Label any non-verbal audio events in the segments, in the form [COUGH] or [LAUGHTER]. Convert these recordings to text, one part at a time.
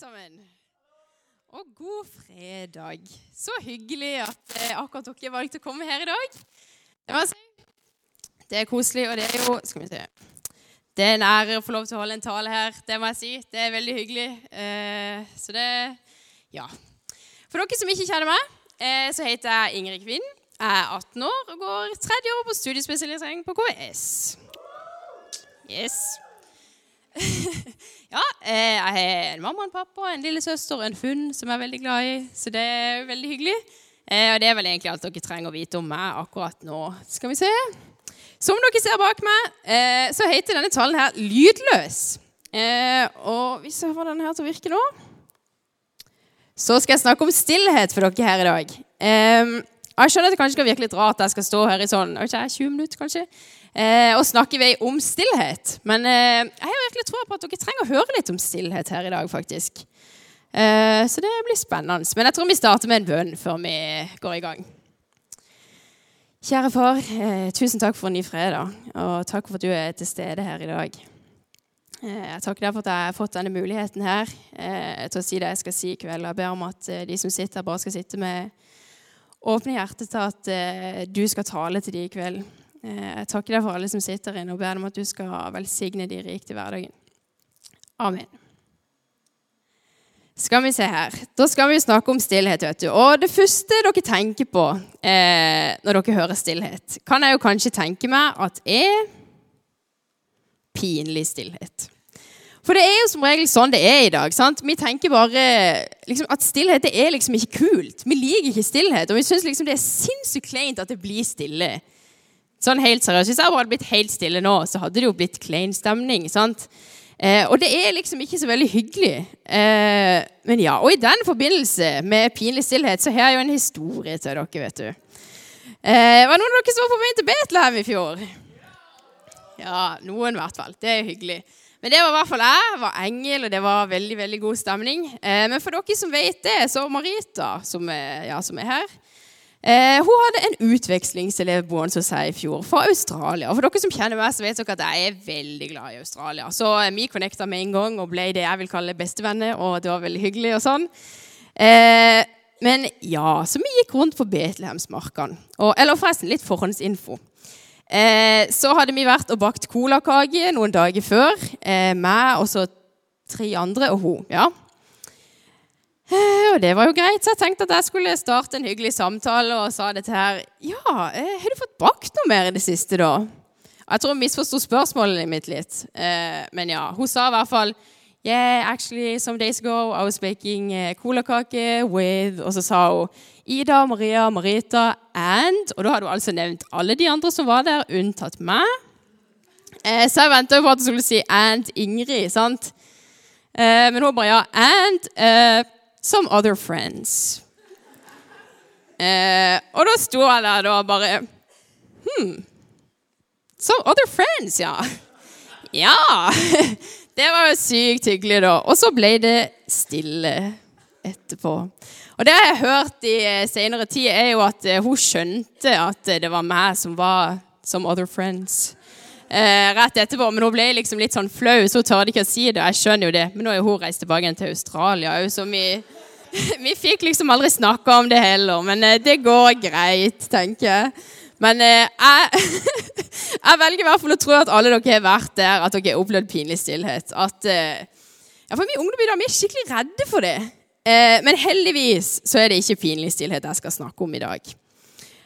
sammen. Og god fredag. Så hyggelig at eh, akkurat dere valgte å komme her i dag. Det, er koselig, og det er jo Skal vi se. Det er en ære å få lov til å holde en tale her. Det må jeg si. Det er veldig hyggelig. Eh, så det Ja. For dere som ikke kjenner meg, eh, så heter jeg Ingrid Kvinn. Jeg er 18 år og går tredje år på studiespesialisering på KS. Yes. [LAUGHS] ja, eh, jeg har en mamma en pappa, en lille søster og en hund som jeg er veldig glad i. Så det er veldig hyggelig. Eh, og det er vel egentlig alt dere trenger å vite om meg akkurat nå. Skal vi se. Som dere ser bak meg, eh, så heter denne talen her 'Lydløs'. Og hvis jeg får denne her til å virke nå, så skal jeg snakke om stillhet for dere her i dag. Jeg skjønner at det kanskje skal virke litt rart at jeg skal stå her i sånn, ikke 20 minutter kanskje, eh, og snakker vi om stillhet. Men eh, jeg har virkelig troa på at dere trenger å høre litt om stillhet her i dag, faktisk. Eh, så det blir spennende. Men jeg tror vi starter med en bønn før vi går i gang. Kjære far, eh, tusen takk for en ny fredag, og takk for at du er til stede her i dag. Eh, jeg takker for at jeg har fått denne muligheten her eh, til å si det jeg skal si i kveld. Jeg ber om at de som sitter her, bare skal sitte med åpne hjerter til at du skal tale til dem i kveld. Jeg takker deg for alle som sitter inne, og ber om at du skal velsigne de rikt i hverdagen. Amen. Skal vi se her. Da skal vi snakke om stillhet. vet du. Og det første dere tenker på eh, når dere hører stillhet, kan jeg jo kanskje tenke meg at er pinlig stillhet. For det er jo som regel sånn det er i dag. sant? Vi tenker bare liksom, at stillhet det er liksom ikke kult. Vi liker ikke stillhet, og vi syns liksom det er sinnssykt kleint at det blir stille. Sånn helt seriøst. Hvis jeg hadde blitt helt stille nå, så hadde det jo blitt klein stemning. sant? Eh, og det er liksom ikke så veldig hyggelig. Eh, men ja, Og i den forbindelse med pinlig stillhet så har jeg jo en historie til dere. vet du. Eh, var det noen av dere som var på vei til Betlehem i fjor? Ja, noen i hvert fall. Det er hyggelig. Men det var i hvert fall jeg. Jeg var engel, og det var veldig veldig god stemning. Eh, men for dere som vet det, så Marita, som er, ja, som er her Eh, hun hadde en utvekslingselev boende hos seg i fjor, fra Australia. For dere som kjenner meg, så vet dere at jeg er veldig glad i Australia. Så eh, vi connecta med en gang og ble det jeg vil kalle bestevenner, og det var veldig hyggelig. og sånn. Eh, men ja, så vi gikk rundt på Betlehemsmarkene. Eller forresten, litt forhåndsinfo. Eh, så hadde vi vært og bakt colakake noen dager før. Eh, meg og så tre andre og hun. ja. Eh, og det var jo greit, så jeg tenkte at jeg skulle starte en hyggelig samtale og sa dette her. Ja, eh, har du fått bakt noe mer i det siste, da? Jeg tror hun misforsto spørsmålet mitt litt. Eh, men ja, hun sa i hvert fall Yeah, actually, some days ago I was baking colakake with Og så sa hun Ida, Maria, Marita and Og da hadde hun altså nevnt alle de andre som var der, unntatt meg. så jeg venta på at hun skulle si and Ingrid, sant? men hun bare ja, and Some other friends. Eh, og da sto jeg der og bare Hm. Some other friends, ja. [LAUGHS] Ja. [LAUGHS] Det var jo sykt hyggelig, da. Og så ble det stille etterpå. Og det jeg har hørt i seinere senere tid, er jo at eh, hun skjønte at det var meg som var some other friends. Eh, rett etterpå, Men hun ble liksom litt sånn flau, så hun tørde ikke å si det. Jeg skjønner jo det, Men nå er hun reist tilbake til Australia òg, så vi [LAUGHS] Vi fikk liksom aldri snakka om det heller, men eh, det går greit, tenker jeg. Men eh, jeg, [LAUGHS] jeg, velger i hvert fall å tro at alle dere har vært der, at dere har opplevd pinlig stillhet. At, eh, ja, for Vi ungdom i dag vi er skikkelig redde for det. Men heldigvis så er det ikke pinlig stillhet jeg skal snakke om i dag.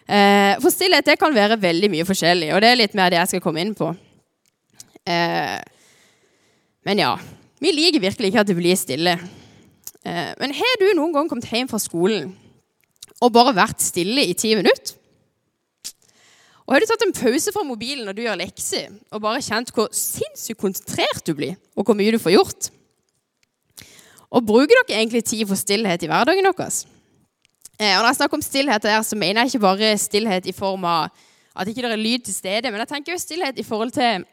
For stillhet det kan være veldig mye forskjellig, og det er litt mer det jeg skal komme inn på. Men ja, vi liker virkelig ikke at det blir stille. Eh, men har du noen gang kommet hjem fra skolen og bare vært stille i ti minutter? Og Har du tatt en pause fra mobilen når du gjør lekser, og bare kjent hvor sinnssykt konsentrert du blir, og hvor mye du får gjort? Og bruker dere egentlig tid for stillhet i hverdagen deres? Eh, og når jeg snakker om stillhet der, så mener jeg ikke bare stillhet i form av at ikke det er lyd til stede, men jeg tenker jo stillhet i forhold til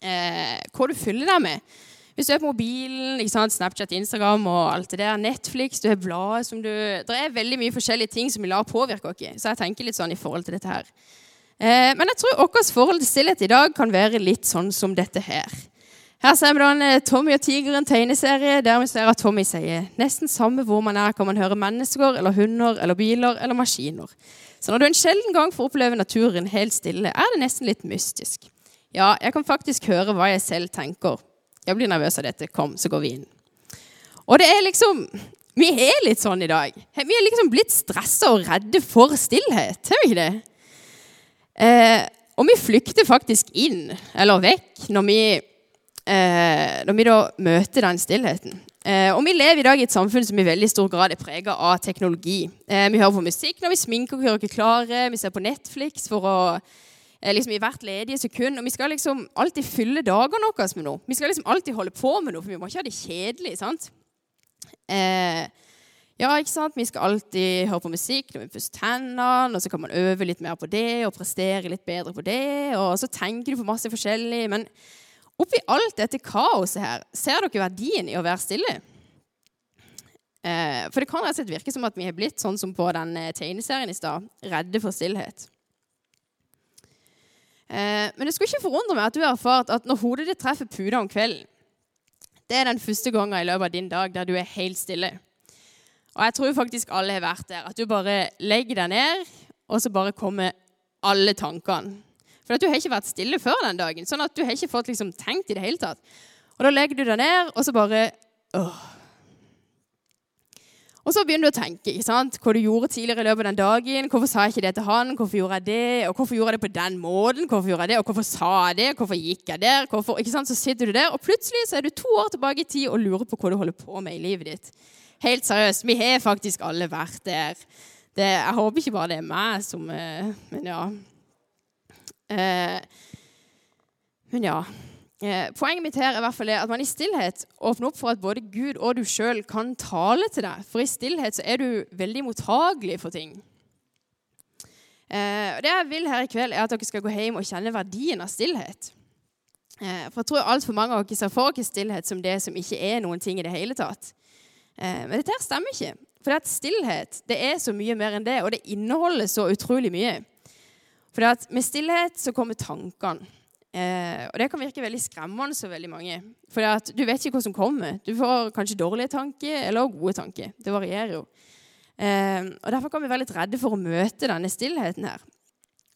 eh, hva du fyller deg med. Hvis du er på mobilen, ikke Snapchat, Instagram og alt det der, Netflix, du har bladet som du Det er veldig mye forskjellige ting som vi lar påvirke oss. Så jeg tenker litt sånn i forhold til dette her. Eh, men jeg tror vårt forhold til stillhet i dag kan være litt sånn som dette her. Her ser vi da en Tommy og tigeren tegneserie der vi ser at Tommy sier nesten samme hvor man er, kan man høre mennesker eller hunder eller biler eller maskiner. Så når du en sjelden gang får oppleve naturen helt stille, er det nesten litt mystisk. Ja, jeg kan faktisk høre hva jeg selv tenker. Jeg blir nervøs av dette. Kom, så går vi inn. Og det er liksom Vi er litt sånn i dag. Vi er liksom blitt stressa og redde for stillhet. Er vi ikke det? Eh, og vi flykter faktisk inn, eller vekk, når vi eh, når vi da møter den stillheten. Eh, og Vi lever i dag i et samfunn som i veldig stor grad er prega av teknologi. Eh, vi hører på musikk når vi sminker og gjør oss klare, vi ser på Netflix for å eh, liksom i hvert ledige sekund. Og vi skal liksom alltid fylle dagene våre med noe. Vi skal liksom alltid holde på med noe, for vi må ikke ha det kjedelig. sant? Eh, ja, ikke sant? Vi skal alltid høre på musikk når vi pusser tennene, og så kan man øve litt mer på det og prestere litt bedre på det. Og så tenker du på masse forskjellig. men Oppi alt dette kaoset her, ser dere verdien i å være stille? Eh, for det kan rett virke som at vi har blitt sånn som på den eh, tegneserien i stad, redde for stillhet. Eh, men det skulle ikke forundre meg at du har erfart at når hodet ditt treffer puta om kvelden, det er den første gangen i løpet av din dag der du er helt stille. Og jeg tror faktisk alle har vært der. At du bare legger deg ned, og så bare kommer alle tankene. For du har ikke vært stille før den dagen. sånn at du har ikke fått liksom, tenkt i det hele tatt. Og da legger du deg ned, og så bare åh. Og så begynner du å tenke ikke sant? hva du gjorde tidligere i løpet av den dagen. Hvorfor sa jeg ikke det til han? Hvorfor gjorde jeg det? Og hvorfor gjorde jeg det på den måten? Hvorfor gjorde jeg det? Og hvorfor sa jeg det? Hvorfor gikk jeg der? Hvorfor? Ikke sant? Så sitter du der, og plutselig så er du to år tilbake i tid og lurer på hva du holder på med i livet ditt. Helt seriøst, vi har faktisk alle vært der. Det, jeg håper ikke bare det er meg som eh, Men ja. Eh, men ja. Eh, poenget mitt her er i hvert fall at man i stillhet åpner opp for at både Gud og du sjøl kan tale til deg. For i stillhet så er du veldig mottagelig for ting. Eh, og Det jeg vil her i kveld, er at dere skal gå hjem og kjenne verdien av stillhet. For jeg tror altfor mange av dere ser for dere stillhet som det som ikke er noen ting i det hele tatt. Men dette her stemmer ikke. For at stillhet det er så mye mer enn det, og det inneholder så utrolig mye. For med stillhet så kommer tankene. Eh, og det kan virke veldig skremmende for veldig mange. For du vet ikke hva som kommer. Du får kanskje dårlige tanker eller gode tanker. Det varierer jo. Eh, og Derfor kan vi være litt redde for å møte denne stillheten her.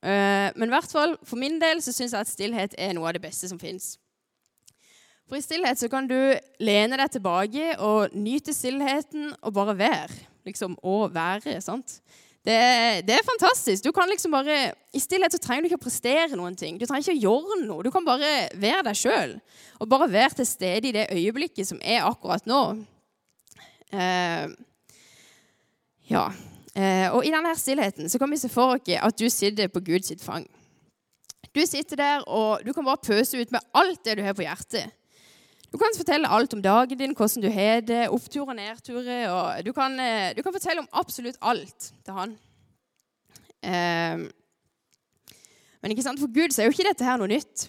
Eh, men i hvert fall for min del så syns jeg at stillhet er noe av det beste som fins. For i stillhet så kan du lene deg tilbake og nyte stillheten og bare være. Liksom å være. sant? Det, det, er fantastisk. Du kan liksom bare, I stillhet så trenger du ikke å prestere noen ting. Du trenger ikke å gjøre noe. Du kan bare være deg sjøl. Og bare være til stede i det øyeblikket som er akkurat nå. Uh, ja. Uh, og i denne her stillheten så kan vi se for oss at du sitter på Guds fang. Du sitter der, og du kan bare pøse ut med alt det du har på hjertet. Du kan fortelle alt om dagen din, hvordan du har det, oppturer og nedturer. og du kan, eh, du kan, fortelle om absolutt alt til han. Eh, men ikke sant? for Gud så er jo ikke dette her noe nytt.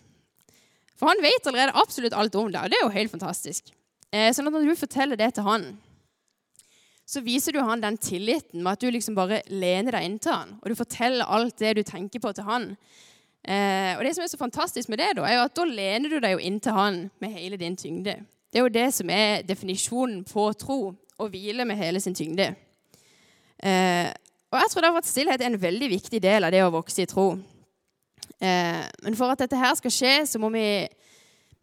For han vet allerede absolutt alt om det, og det er jo helt fantastisk. Eh, sånn at når du forteller det til han, så viser du han den tilliten med at du liksom bare lener deg inntil han, og du forteller alt det du tenker på, til han. Eh, og det som er så fantastisk med det, da, er jo at da lener du deg jo inntil han med hele din tyngde. Det er jo det som er definisjonen på tro. Å hvile med hele sin tyngde. Eh, og jeg tror derfor at stillhet er en veldig viktig del av det å vokse i tro. Eh, men for at dette her skal skje, så må vi,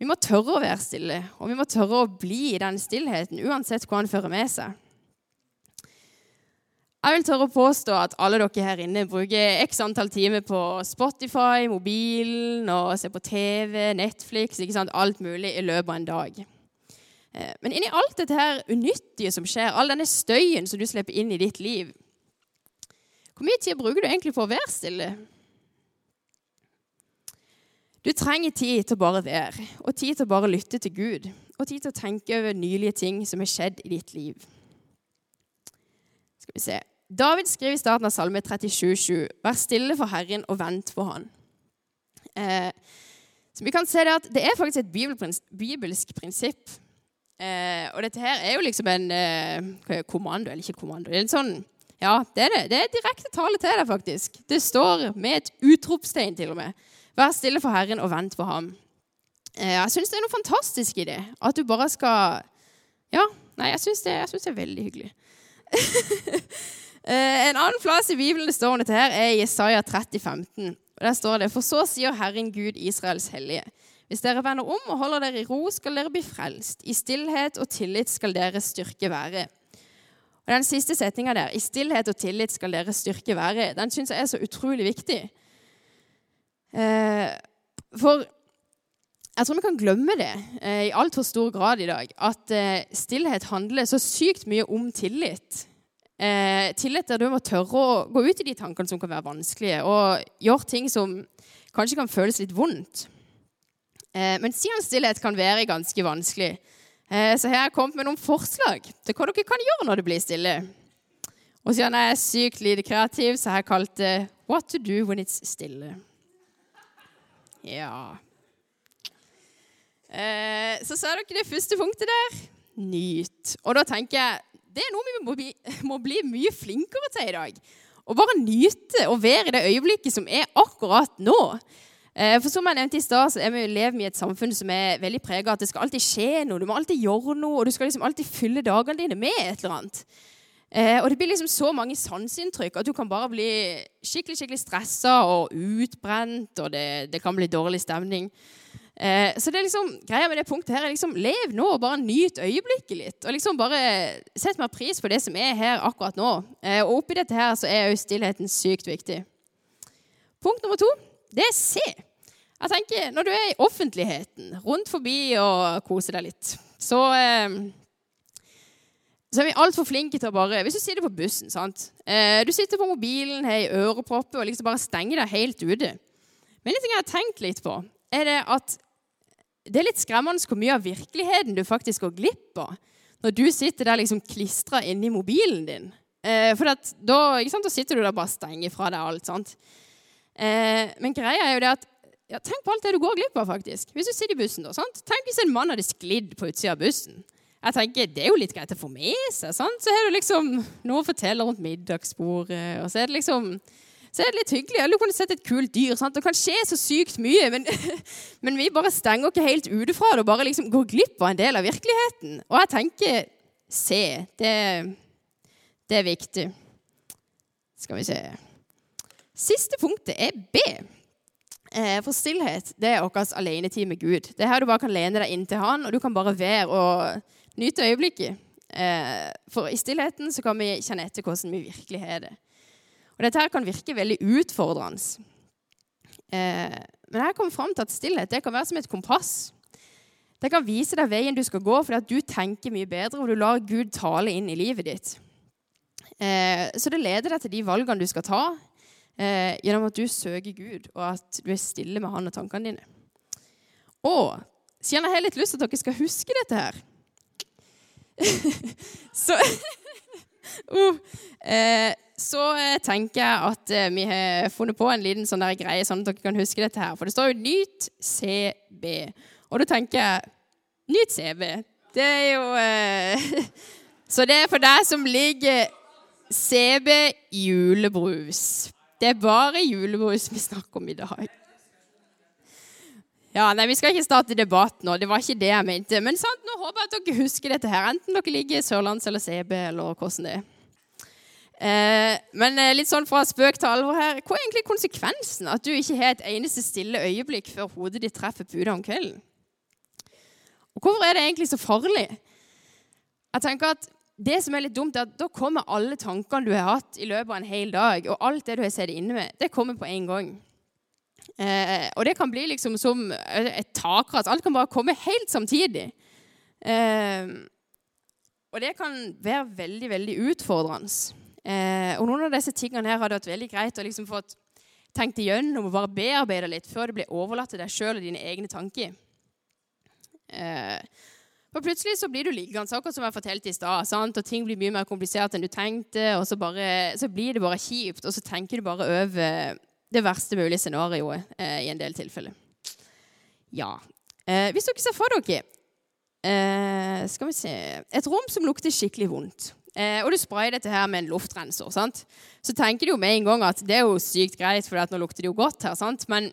vi må tørre å være stille. Og vi må tørre å bli i den stillheten, uansett hva han fører med seg. Jeg vil tørre å påstå at alle dere her inne bruker x antall timer på Spotify, mobilen og ser på TV, Netflix, ikke sant? alt mulig i løpet av en dag. Eh, men inni alt dette her unyttige som skjer, all denne støyen som du slipper inn i ditt liv, hvor mye tid bruker du egentlig på å være stille? Du trenger tid til å bare være, og tid til å bare lytte til Gud, og tid til å tenke over nylige ting som har skjedd i ditt liv. Skal vi se David skriver i starten av Salme 37,7.: Vær stille for Herren og vent på Han. Eh, så vi kan se Det at det er faktisk et bibelsk prinsipp. Eh, og dette her er jo liksom en eh, kommando, eller ikke kommando. Det er en sånn, ja, det er det. Det er direkte tale til deg, faktisk. Det står med et utropstegn til og med. Vær stille for Herren og vent på ham. Eh, jeg syns det er noe fantastisk i det. At du bare skal Ja, nei, jeg syns det, det, er veldig hyggelig. [LAUGHS] Eh, en annen plass i Bibelen det står om dette her, er Jesaja 30, 15. Der står det For så sier Herren Gud, Israels hellige. Hvis dere vender om og holder dere i ro, skal dere bli frelst. I stillhet og tillit skal deres styrke være. Og Den siste setninga der, 'I stillhet og tillit skal deres styrke være', den syns jeg er så utrolig viktig. Eh, for jeg tror vi kan glemme det eh, i altfor stor grad i dag. At eh, stillhet handler så sykt mye om tillit. Eh, tillit der du må tørre å gå ut i de tankene som kan være vanskelige, og gjøre ting som kanskje kan føles litt vondt. Eh, men siden stillhet kan være ganske vanskelig. Eh, så her har jeg kommet med noen forslag til hva dere kan gjøre når det blir stille. Og siden jeg er sykt lite kreativ, så har jeg kalt det 'What to do when it's stille'. Ja Eh, så sa dere det første punktet der. Nyt. Og da tenker jeg det er noe vi må bli, [LAUGHS] må bli mye flinkere til i dag. Å bare nyte og være i det øyeblikket som er akkurat nå. Eh, for som jeg nevnte i stad, så er vi lever i et samfunn som er veldig preget av at det skal alltid skje noe. Du må alltid gjøre noe, og du skal liksom alltid fylle dagene dine med et eller annet. Eh, og det blir liksom så mange sanseinntrykk at du kan bare bli skikkelig skikkelig stressa og utbrent, og det, det kan bli dårlig stemning. Eh, så det er liksom, greia med det punktet her er liksom lev nå og bare nyt øyeblikket litt. Og liksom bare sett mer pris på det som er her akkurat nå. Eh, og oppi dette her så er jo stillheten sykt viktig. Punkt nummer to det er se. Jeg tenker, Når du er i offentligheten, rundt forbi og koser deg litt, så, eh, så er vi altfor flinke til å bare Hvis du sitter på bussen sant? Eh, Du sitter på mobilen, har øreproppe og liksom bare stenger deg helt ute. Men en ting jeg har tenkt litt på, er det at det er litt skremmende hvor mye av virkeligheten du faktisk går glipp av når du sitter der liksom klistra inni mobilen din. Eh, for da, sant, da, sitter du der bare og stenger fra deg alt. sant? Eh, men greia er jo det at ja, Tenk på alt det du går glipp av, faktisk. Hvis du sitter i bussen, da. sant? Tenk hvis en mann hadde sklidd på utsida av bussen. Jeg tenker, Det er jo litt greit å få med seg. sant? Så har du liksom noe å fortelle rundt middagsbordet. og så er det liksom så er det litt hyggelig. Du kunne sett et kult dyr. Sant? Det kan skje så sykt mye, men, [LAUGHS] men vi bare stenger ikke helt ute fra det og bare liksom går glipp av en del av virkeligheten. Og jeg tenker se. Det, det er viktig. Skal vi se Siste punktet er B. Eh, for stillhet det er vår alenetid med Gud. Det er her du bare kan lene deg inntil Han, og du kan bare være og nyte øyeblikket. Eh, for i stillheten så kan vi kjenne etter hvordan vi virkelig har det. Og Dette her kan virke veldig utfordrende. Eh, men jeg kom fram til at stillhet det kan være som et kompass. Det kan vise deg veien du skal gå, fordi at du tenker mye bedre, og du lar Gud tale inn i livet ditt. Eh, så det leder deg til de valgene du skal ta, eh, gjennom at du søker Gud, og at du er stille med Han og tankene dine. Og siden jeg har litt lyst til at dere skal huske dette her [LAUGHS] Så [LAUGHS] [LAUGHS] uh, eh, så eh, tenker jeg at eh, vi har funnet på en liten sånn greie, sånn at dere kan huske dette her. For det står jo 'Nyt CB'. Og da tenker jeg Nyt CB. Det er jo eh, [LAUGHS] Så det er for deg som ligger CB julebrus. Det er bare julebrus vi snakker om i dag. Ja, nei, Vi skal ikke starte debatt nå. Det var ikke det jeg mente. Men sant, nå håper jeg at dere husker dette her, enten dere ligger i Sørlands eller CB, eller hvordan det er. Eh, men eh, litt sånn fra spøk til alvor her. Hva er egentlig konsekvensen at du ikke har et eneste stille øyeblikk før hodet ditt treffer puta om kvelden? Og hvorfor er det egentlig så farlig? Jeg tenker at det som er litt dumt, er at da kommer alle tankene du har hatt i løpet av en hel dag, og alt det du har sett inne med, det kommer på en gang. Eh, og det kan bli liksom som et takras. Alt kan bare komme helt samtidig. Eh, og det kan være veldig, veldig utfordrende. Eh, og noen av disse tingene her hadde vært veldig greit å liksom fått tenkt igjennom og bare bearbeide litt før det blir overlatt til deg sjøl og dine egne tanker. Eh, for plutselig så blir du liggende, akkurat som jeg fortalte i stad. Og ting blir mye mer komplisert enn du tenkte, og så, bare, så, blir det bare kjipt. Og så tenker du bare over det verste mulige scenarioet eh, i en del tilfeller. Ja. Eh, hvis dere ser for dere eh, Skal vi se Et rom som lukter skikkelig vondt. Eh, og du sprayer dette her med en luftrenser. Sant? Så tenker du jo med en gang at det er jo sykt greit, for nå lukter det jo godt her. Sant? Men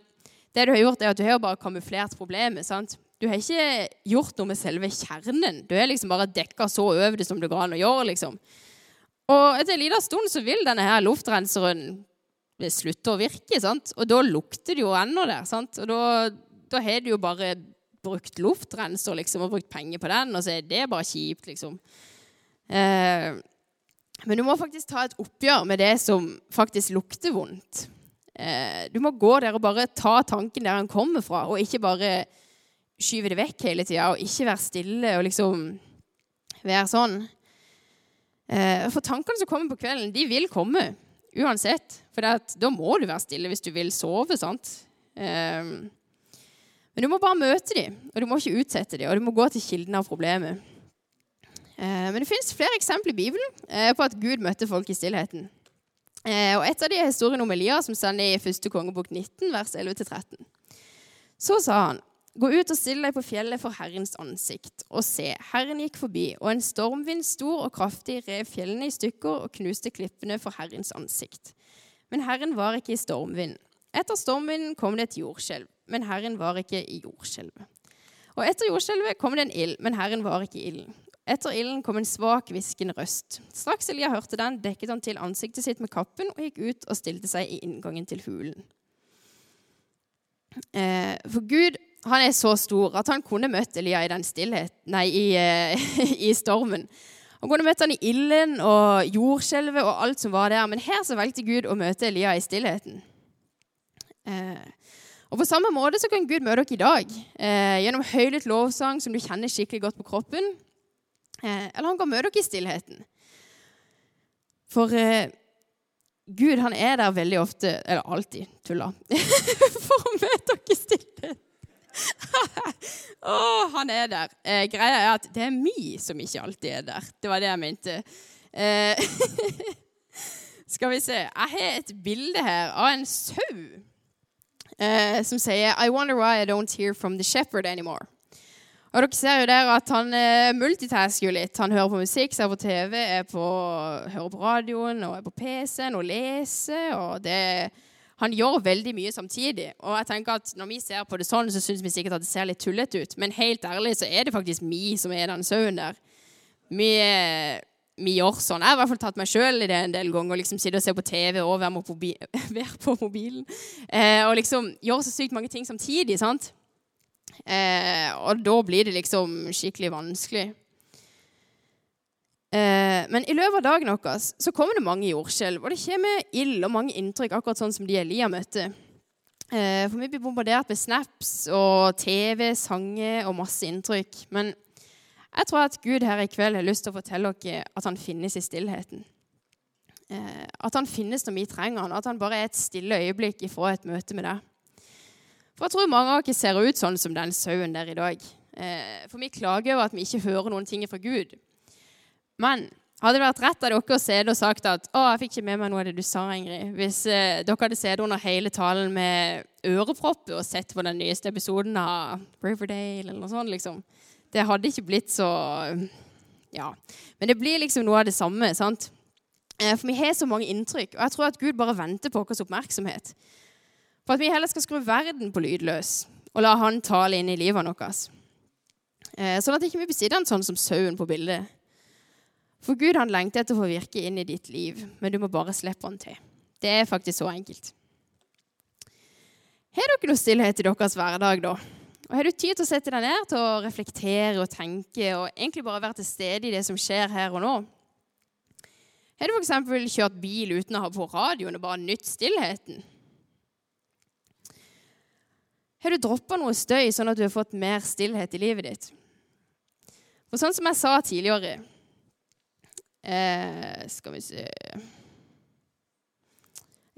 det du har gjort, er at du har bare kamuflert problemet. Sant? Du har ikke gjort noe med selve kjernen. Du er liksom bare dekka så over det som det går an å gjøre. liksom. Og etter en liten stund så vil denne her luftrenseren slutte å virke. sant? Og da lukter det jo ennå der. sant? Og da, da har du jo bare brukt luftrenser liksom, og brukt penger på den, og så er det bare kjipt, liksom. Eh, men du må faktisk ta et oppgjør med det som faktisk lukter vondt. Eh, du må gå der og bare ta tanken der den kommer fra, og ikke bare skyve det vekk hele tida, og ikke være stille og liksom være sånn. Eh, for tankene som kommer på kvelden, de vil komme uansett. For da må du være stille hvis du vil sove. sant? Um, men du må bare møte dem, og du må ikke utsette dem, og du må gå til kilden av problemet. Eh, men det fins flere eksempler i Bibelen eh, på at Gud møtte folk i stillheten. Eh, og Et av de er historien om Elia, som står i 1. kongebok 19, vers 11-13. Så sa han, Gå ut og still deg på fjellet for Herrens ansikt, og se, Herren gikk forbi, og en stormvind stor og kraftig rev fjellene i stykker og knuste klippene for Herrens ansikt. Men Herren var ikke i stormvind. Etter stormvinden kom det et jordskjelv, men Herren var ikke i jordskjelvet. Og etter jordskjelvet kom det en ild, men Herren var ikke i ilden. Etter ilden kom en svak, hviskende røst. Straks Elia hørte den, dekket han til ansiktet sitt med kappen og gikk ut og stilte seg i inngangen til hulen. Eh, for Gud han er så stor at han kunne møtt Elia i den stillhet, nei, i, eh, [LAUGHS] i stormen. Han kunne møtt han i ilden og jordskjelvet og alt som var der. Men her så valgte Gud å møte Elia i stillheten. Eh, og På samme måte så kan Gud møte dere i dag eh, gjennom høylytt lovsang som du kjenner skikkelig godt på kroppen. Eh, eller han kan møte dere i stillheten. For eh, Gud han er der veldig ofte, eller alltid, tulla, [LAUGHS] for å møte dere i stillheten. [LAUGHS] Oh, han er der. Eh, greia er at det er vi som ikke alltid er der. Det var det jeg mente. Eh, [LAUGHS] skal vi se Jeg har et bilde her av en sau eh, som sier I wonder why I don't hear from the shepherd anymore. Og dere ser jo der at Han eh, multitasker jo litt. Han hører på musikk, ser på TV, er på, hører på radioen og er på PC-en og leser. og det, Han gjør veldig mye samtidig. Og jeg tenker at Når vi ser på det sånn, så syns vi sikkert at det ser litt tullete ut. Men helt ærlig så er det faktisk vi som er den sauen der. Vi, vi gjør sånn. Jeg har i hvert fall tatt meg sjøl i det en del ganger. liksom Sitte og se på TV og være, mobi [LAUGHS] være på mobilen. Eh, og liksom gjøre så sykt mange ting samtidig. sant? Eh, og da blir det liksom skikkelig vanskelig. Eh, men i løpet av dagen vår så kommer det mange jordskjelv. Og det kommer ild og mange inntrykk, akkurat sånn som de Elia møtte. Eh, for vi blir bombardert med snaps og TV, sanger og masse inntrykk. Men jeg tror at Gud her i kveld har lyst til å fortelle dere at han finnes i stillheten. Eh, at han finnes når vi trenger han, at han bare er et stille øyeblikk ifra et møte med deg. For jeg tror mange av dere ser ut sånn som den sauen der i dag. Eh, for vi klager over at vi ikke hører noen ting fra Gud. Men hadde det vært rett av dere å se det og sagt at å, jeg fikk ikke med meg noe av det du sa, Ingrid, hvis eh, dere hadde sett under hele talen med ørepropper og sett på den nyeste episoden av Riverdale eller noe sånt, liksom. Det hadde ikke blitt så Ja. Men det blir liksom noe av det samme. sant? Eh, for vi har så mange inntrykk, og jeg tror at Gud bare venter på vår oppmerksomhet. For at vi heller skal skru verden på lydløs og la Han tale inn i livet vårt. Eh, sånn at ikke vi ikke besitter sittende sånn som sauen på bildet. For Gud han lengter etter å få virke inn i ditt liv, men du må bare slippe han til. Det er faktisk så enkelt. Har dere noe stillhet i deres hverdag, da? Og Har du tid til å sette deg ned til å reflektere og tenke og egentlig bare være til stede i det som skjer her og nå? Har du f.eks. kjørt bil uten å ha på radioen og bare nytt stillheten? Har du droppa noe støy, sånn at du har fått mer stillhet i livet ditt? For sånn som jeg sa tidligere eh, Skal vi se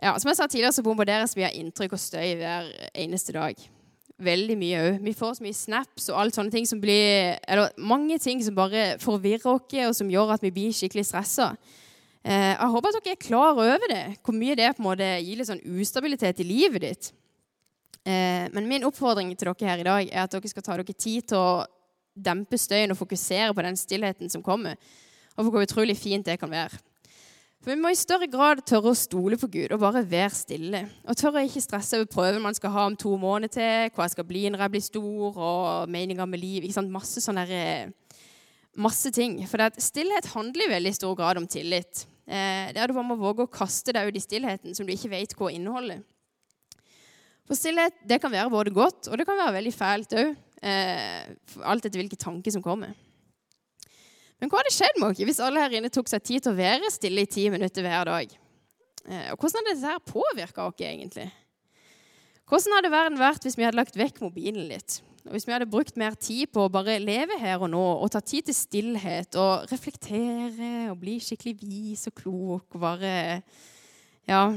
Ja, Som jeg sa tidligere, så bombarderes vi av inntrykk og støy hver eneste dag veldig mye òg. Vi får så mye snaps og alt sånne ting som blir Eller mange ting som bare forvirrer oss, og som gjør at vi blir skikkelig stressa. Eh, jeg håper at dere er klar over det, hvor mye det på en måte gir litt sånn ustabilitet i livet ditt. Eh, men min oppfordring til dere her i dag er at dere skal ta dere tid til å dempe støyen og fokusere på den stillheten som kommer, og for hvor utrolig fint det kan være. For Vi må i større grad tørre å stole på Gud og bare være stille. Og tørre å ikke stresse over prøven man skal ha om to måneder til, hva jeg skal bli når jeg blir stor, og meninga med liv. Ikke sant? Masse sånne der, eh, masse ting. For stillhet handler i veldig stor grad om tillit. Eh, der du bare må våge å kaste deg ut i stillheten som du ikke vet hva inneholder. For stillhet det kan være både godt og det kan være veldig fælt òg. Eh, alt etter hvilke tanker som kommer. Men hva hadde skjedd med oss hvis alle her inne tok seg tid til å være stille i ti minutter hver dag? Eh, og hvordan hadde dette påvirka oss egentlig? Hvordan hadde verden vært hvis vi hadde lagt vekk mobilen litt? Og hvis vi hadde brukt mer tid på å bare leve her og nå og ta tid til stillhet og reflektere og bli skikkelig vis og klok og bare Ja.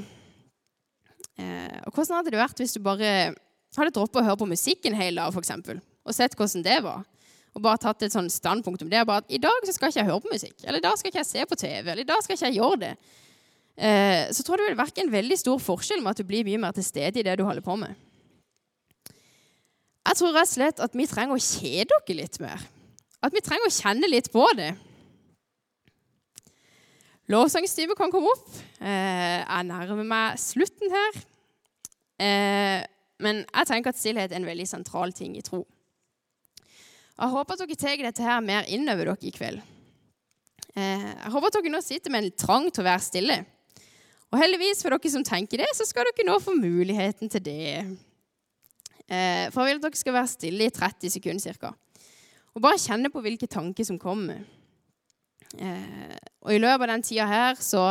Eh, og hvordan hadde det vært hvis du bare hadde droppet å høre på musikken hele dagen, dag, f.eks., og sett hvordan det var? Og bare tatt et sånn standpunkt om det. bare at I dag så skal ikke jeg høre på musikk, eller i dag skal ikke jeg se på TV, eller i dag skal ikke jeg gjøre det. Eh, så tror jeg det vil være en veldig stor forskjell med at du blir mye mer til stede i det du holder på med. Jeg tror rett og slett at vi trenger å kjede oss litt mer. At vi trenger å kjenne litt på det. Lovsangstime kan komme opp. Eh, jeg nærmer meg slutten her. Eh, men jeg tenker at stillhet er en veldig sentral ting i tro. Jeg håper at dere tar dette her mer inn over dere i kveld. Eh, jeg håper at dere nå sitter med en trang til å være stille. Og heldigvis for dere som tenker det, så skal dere nå få muligheten til det. Eh, for jeg vil at dere skal være stille i 30 sekunder ca. Og bare kjenne på hvilke tanker som kommer. Eh, og i løpet av den tida her så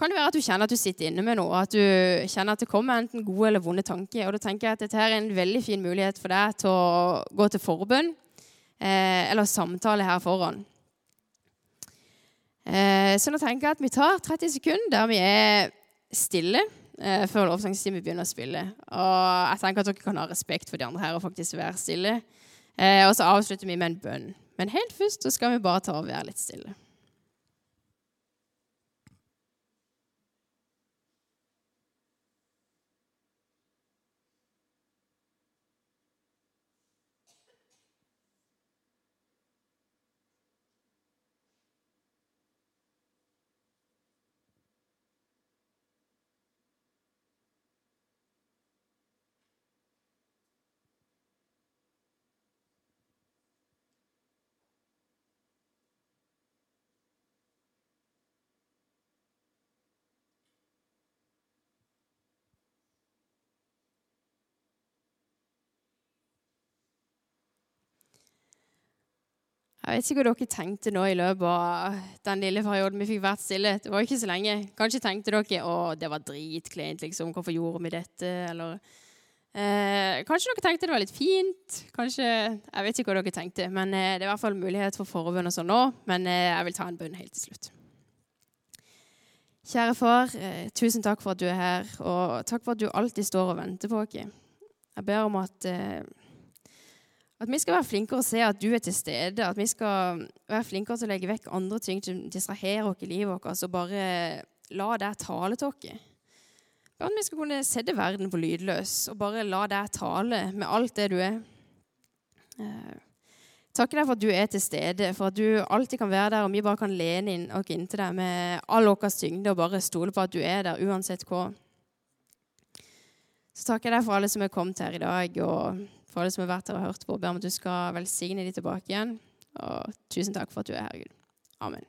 kan det være at du kjenner at du sitter inne med noe. At du kjenner at det kommer enten gode eller vonde tanker. Og da tenker jeg at dette er en veldig fin mulighet for deg til å gå til forbønn eh, eller samtale her foran. Eh, så nå tenker jeg at vi tar 30 sekunder der vi er stille eh, før lovsangstimen begynner å spille. Og jeg tenker at dere kan ha respekt for de andre her og faktisk være stille. Eh, og så avslutter vi med en bønn. Men helt først så skal vi bare ta og være litt stille. Jeg vet ikke hva dere tenkte nå i løpet av den lille perioden vi fikk vært stille. Det var ikke så lenge. Kanskje tenkte dere å, det var dritkleint, liksom. Hvorfor gjorde vi dette? Eller eh, Kanskje dere tenkte det var litt fint. Kanskje, Jeg vet ikke hva dere tenkte. Men eh, det er i hvert fall mulighet for forbønn og sånn nå. Men eh, jeg vil ta en bønn helt til slutt. Kjære far, eh, tusen takk for at du er her, og takk for at du alltid står og venter på oss. Jeg ber om at eh, at vi skal være flinkere å se at du er til stede. At vi skal være flinkere til å legge vekk andre ting som distraherer oss i livet vårt, og bare la det tale til oss. Bare at vi skal kunne sette verden på lydløs og bare la deg tale med alt det du er. Eh, takker deg for at du er til stede, for at du alltid kan være der, og vi bare kan lene inn oss inntil deg med all vår tyngde og bare stole på at du er der uansett hva. Så takker jeg deg for alle som er kommet her i dag. og for alle som har vært her og hørt på. Ber om at du skal velsigne de tilbake igjen. Og tusen takk for at du er her, Gud. Amen.